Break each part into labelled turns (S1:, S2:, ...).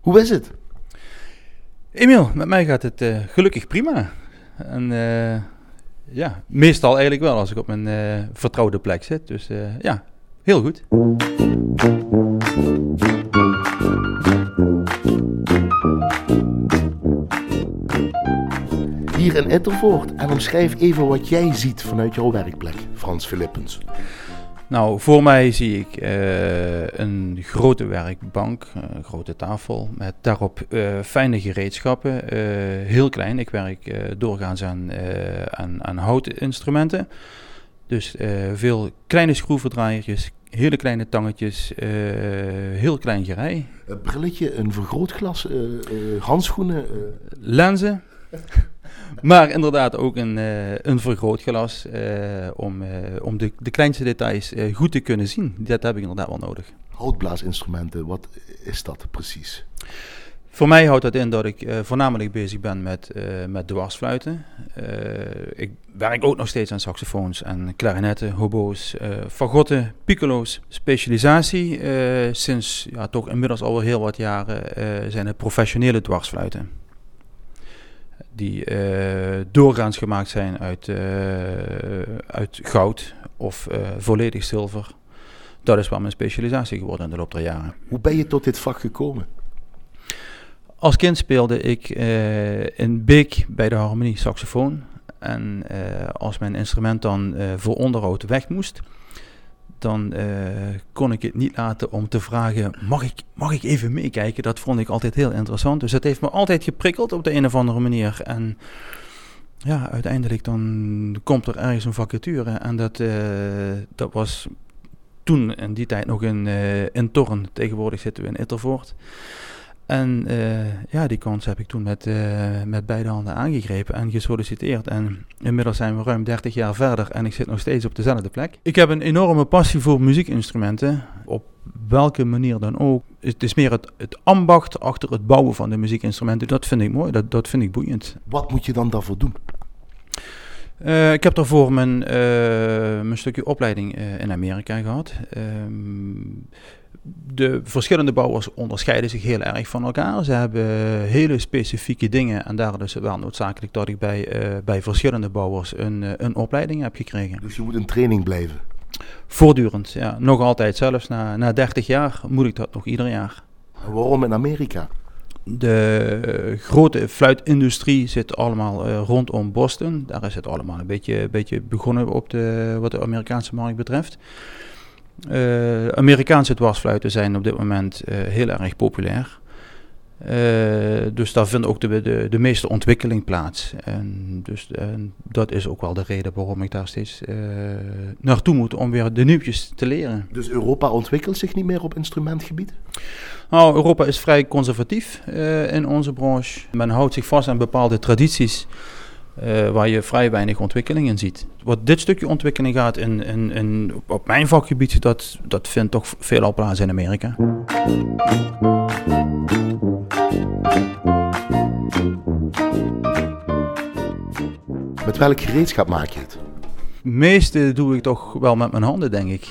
S1: Hoe is het?
S2: Emiel, met mij gaat het uh, gelukkig prima. En uh, ja, meestal eigenlijk wel als ik op mijn uh, vertrouwde plek zit. Dus ja, heel goed.
S1: Hier in Ettervoort en omschrijf even wat jij ziet vanuit jouw werkplek, Frans Filippens.
S2: Nou, voor mij zie ik uh, een grote werkbank, een grote tafel met daarop uh, fijne gereedschappen. Uh, heel klein, ik werk doorgaans aan, aan, aan houtinstrumenten. Dus veel kleine schroevendraaiertjes, hele kleine tangetjes, heel klein gerei.
S1: Een brilletje, een vergrootglas, handschoenen?
S2: Lenzen. Maar inderdaad ook een, uh, een vergrootglas uh, om, uh, om de, de kleinste details goed te kunnen zien. Dat heb ik inderdaad wel nodig.
S1: Houtblaasinstrumenten, wat is dat precies?
S2: Voor mij houdt dat in dat ik voornamelijk bezig ben met, met dwarsfluiten. ik werk ook nog steeds aan saxofoons en klarinetten, hobo's, fagotten, piccolo's. Specialisatie sinds ja, toch inmiddels al heel wat jaren zijn het professionele dwarsfluiten die uh, doorgaans gemaakt zijn uit, uh, uit goud of uh, volledig zilver. Dat is wel mijn specialisatie geworden in de loop der jaren.
S1: Hoe ben je tot dit vak gekomen?
S2: Als kind speelde ik in Beek bij de harmonie saxofoon. En als mijn instrument dan voor onderhoud weg moest, dan uh, kon ik het niet laten om te vragen: mag ik, mag ik even meekijken? Dat vond ik altijd heel interessant. Dus het heeft me altijd geprikkeld op de een of andere manier. En ja, uiteindelijk dan komt er ergens een vacature. En dat, uh, dat was toen in die tijd nog in, uh, in Torren. Tegenwoordig zitten we in Ittervoort. En uh, ja, die kans heb ik toen met, uh, met beide handen aangegrepen en gesolliciteerd. En inmiddels zijn we ruim 30 jaar verder en ik zit nog steeds op dezelfde plek. Ik heb een enorme passie voor muziekinstrumenten, op welke manier dan ook. Het is meer het, het ambacht achter het bouwen van de muziekinstrumenten. Dat vind ik mooi, dat, dat vind ik boeiend.
S1: Wat moet je dan daarvoor doen?
S2: Uh, ik heb daarvoor mijn, mijn stukje opleiding in Amerika gehad. Ehm, de verschillende bouwers onderscheiden zich heel erg van elkaar. Ze hebben hele specifieke dingen en daar is het wel noodzakelijk dat ik bij, bij verschillende bouwers een, een opleiding heb gekregen.
S1: Dus je moet in training blijven?
S2: Voortdurend, ja. Nog altijd, zelfs na, na 30 jaar moet ik dat nog ieder jaar.
S1: En waarom in Amerika?
S2: De grote fluitindustrie zit allemaal uh, rondom Boston. Daar is het allemaal een beetje, beetje begonnen op de, wat de Amerikaanse markt betreft. Uh, Amerikaanse dwarsfluiten zijn op dit moment uh, heel erg populair. Uh, dus daar vindt ook de, de, de meeste ontwikkeling plaats. En dus en dat is ook wel de reden waarom ik daar steeds naartoe moet om weer de nieuwtjes te leren.
S1: Dus Europa ontwikkelt zich niet meer op instrumentgebied?
S2: Nou, Europa is vrij conservatief in onze branche. Men houdt zich vast aan bepaalde tradities. Uh, waar je vrij weinig ontwikkeling in ziet. Wat dit stukje ontwikkeling gaat in, in, in, op mijn vakgebied, dat, dat vindt toch veelal plaats in Amerika.
S1: Met welk gereedschap maak je het?
S2: Meeste doe ik toch wel met mijn handen, denk ik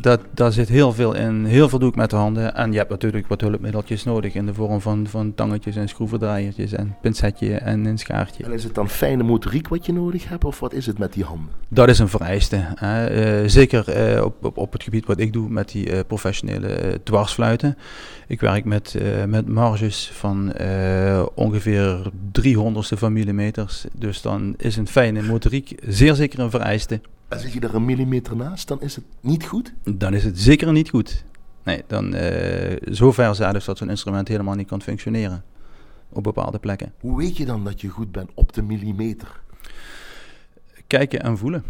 S2: dat, daar zit heel veel in. Heel veel doe ik met de handen. En je hebt natuurlijk wat hulpmiddeltjes nodig in de vorm van, van tangetjes en schroevendraaiertjes en pincetje en een schaartje.
S1: En is het dan fijne motoriek wat je nodig hebt of wat is het met die handen?
S2: Dat is een vereiste. Hè. Uh, zeker uh, op, op, op het gebied wat ik doe met die uh, professionele dwarsfluiten. Ik werk met, met marges van ongeveer 300ste van millimeters. Dus dan is een fijne motoriek zeer zeker een vereiste.
S1: En zit je er een millimeter naast, dan is het niet goed?
S2: Dan is het zeker niet goed. Nee, dan uh, zover zelfs dat zo'n instrument helemaal niet kan functioneren op bepaalde plekken.
S1: Hoe weet je dan dat je goed bent op de millimeter?
S2: Kijken en voelen.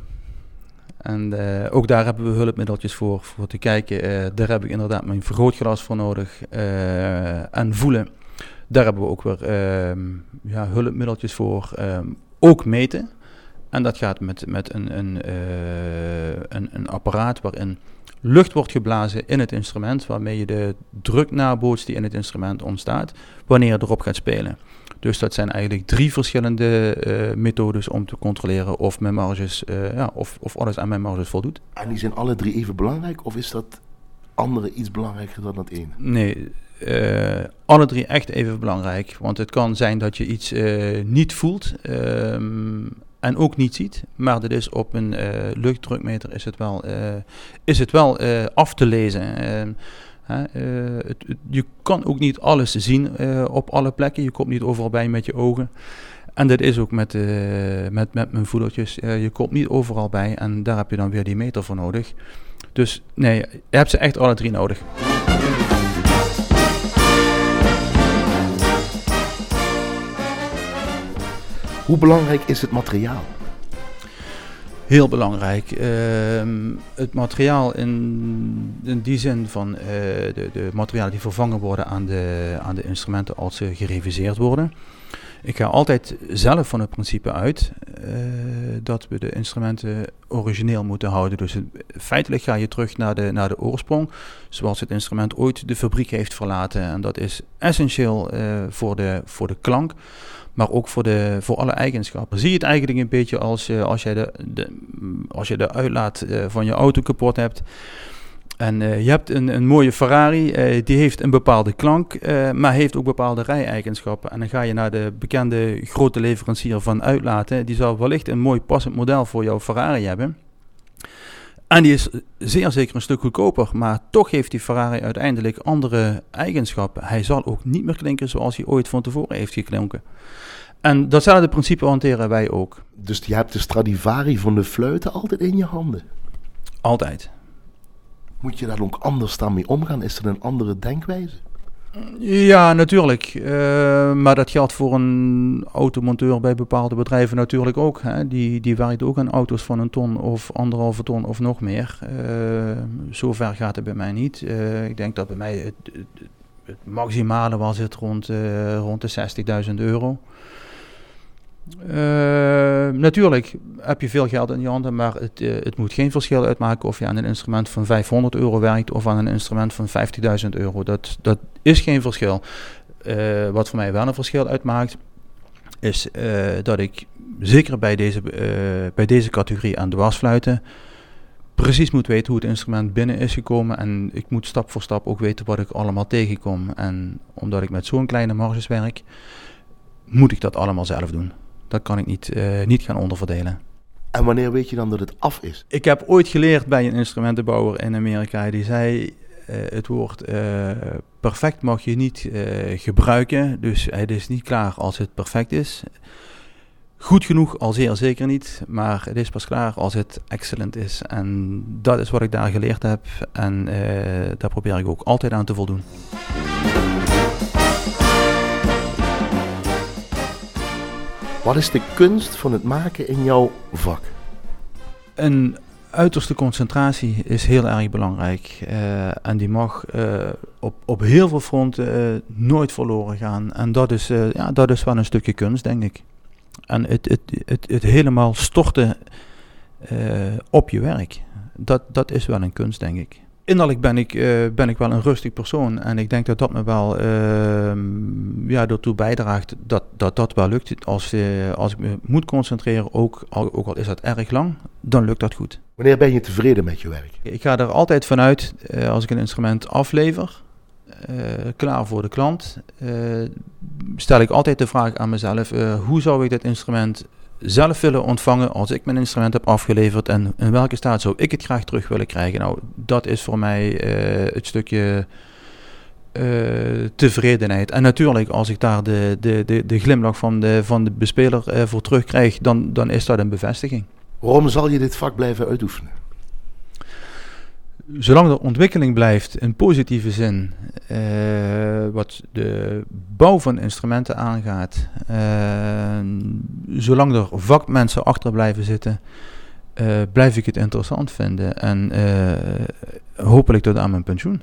S2: En uh, ook daar hebben we hulpmiddeltjes voor, voor te kijken. Uh, daar heb ik inderdaad mijn vergrootglas voor nodig. en voelen. Daar hebben we ook weer ehm, ja, hulpmiddeltjes voor. Ehm, ook meten. En dat gaat met, met een, een, uh, een, een, apparaat waarin lucht wordt geblazen in het instrument, waarmee je de druk nabootst die in het instrument ontstaat, wanneer je erop gaat spelen. Dus dat zijn eigenlijk drie verschillende uh, methodes om te controleren of mijn marges, uh, ja, of, of alles aan mijn marges voldoet.
S1: En die zijn alle drie even belangrijk, of is dat andere iets belangrijker dan dat ene?
S2: Nee, eh, alle drie echt even belangrijk. Want het kan zijn dat je iets eh, niet voelt ehm, en ook niet ziet. Maar dat is op een uh, luchtdrukmeter is het wel, is het wel af te lezen. Ehm, het, je kan ook niet alles zien op alle plekken. Je komt niet overal bij met je ogen. En dat is ook met, met, met mijn voedertjes. je komt niet overal bij en daar heb je dan weer die meter voor nodig. Dus nee, je hebt ze echt alle drie nodig.
S1: Hoe belangrijk is het materiaal?
S2: Heel belangrijk. Ehm, het materiaal in, in die zin van uh, de, de materialen die vervangen worden aan de, aan de instrumenten als ze gereviseerd worden. Ik ga altijd zelf van het principe uit uh, dat we de instrumenten origineel moeten houden. Dus feitelijk ga je terug naar de, naar de oorsprong, zoals het instrument ooit de fabriek heeft verlaten. En dat is essentieel uh, voor, de, voor de klank maar ook voor, de, voor alle eigenschappen. Zie je het eigenlijk een beetje als, uh, als, jij de, de, als je de uitlaat van je auto kapot hebt. En uh, je hebt een, een mooie Ferrari, die heeft een bepaalde klank, maar heeft ook bepaalde rij-eigenschappen. En dan ga je naar de bekende grote leverancier van uitlaten. Die zal wellicht een mooi passend model voor jouw Ferrari hebben. En die is zeer zeker een stuk goedkoper, maar toch heeft die Ferrari uiteindelijk andere eigenschappen. Hij zal ook niet meer klinken zoals hij ooit van tevoren heeft geklonken. En datzelfde principe hanteren wij ook.
S1: Dus je hebt de Stradivari van de fluiten altijd in je handen?
S2: Altijd.
S1: Moet je daar ook anders dan mee omgaan? Is er een andere denkwijze?
S2: Ja, natuurlijk. Uh, maar dat geldt voor een automonteur bij bepaalde bedrijven natuurlijk ook. Hè. Die, die werkt ook aan auto's van een ton of anderhalve ton of nog meer. Uh, zover gaat het bij mij niet. Uh, ik denk dat bij mij het, het, het maximale was het rond, rond de 60.000 euro. Uh, natuurlijk heb je veel geld in je handen, maar het, uh, het, moet geen verschil uitmaken of je aan een instrument van 500 euro werkt of aan een instrument van 50.000 euro. Dat, dat is geen verschil. Uh, wat voor mij wel een verschil uitmaakt, is dat ik zeker bij deze, bij deze categorie aan de wasfluiten precies moet weten hoe het instrument binnen is gekomen. En ik moet stap voor stap ook weten wat ik allemaal tegenkom. En omdat ik met zo'n kleine marges werk, moet ik dat allemaal zelf doen. Dat kan ik niet, uh, niet gaan onderverdelen.
S1: En wanneer weet je dan dat het af is?
S2: Ik heb ooit geleerd bij een instrumentenbouwer in Amerika. Die zei, uh, het woord uh, perfect mag je niet gebruiken. Dus het is niet klaar als het perfect is. Goed genoeg al zeer zeker niet. Maar het is pas klaar als het excellent is. En dat is wat ik daar geleerd heb. En daar probeer ik ook altijd aan te voldoen.
S1: Wat is de kunst van het maken in jouw vak?
S2: Een uiterste concentratie is heel erg belangrijk. Uh, en die mag uh, op, op heel veel fronten uh, nooit verloren gaan. En dat is, ja, dat is wel een stukje kunst, denk ik. En het, het, het, het helemaal storten op je werk, dat, dat is wel een kunst, denk ik innerlijk ben ik, uh, ben ik wel een rustig persoon. En ik denk dat dat me wel uh, ja, ertoe bijdraagt dat, dat dat wel lukt. Als, uh, als ik me moet concentreren, ook al, ook al is dat erg lang, dan lukt dat goed.
S1: Wanneer ben je tevreden met je werk?
S2: Ik ga er altijd vanuit, eh, als ik een instrument aflever, klaar voor de klant, stel ik altijd de vraag aan mezelf, hoe zou ik dit instrument zelf willen ontvangen als ik mijn instrument heb afgeleverd en in welke staat zou ik het graag terug willen krijgen. Nou, dat is voor mij uh, het stukje uh, tevredenheid. En natuurlijk, als ik daar de, de, de, de glimlach van de, van de bespeler uh, voor terugkrijg, dan, dan is dat een bevestiging.
S1: Waarom zal je dit vak blijven uitoefenen?
S2: zolang er ontwikkeling blijft in positieve zin, uh, wat de bouw van instrumenten aangaat, zolang er vakmensen achter blijven zitten, uh, blijf ik het interessant vinden en hopelijk tot aan mijn pensioen.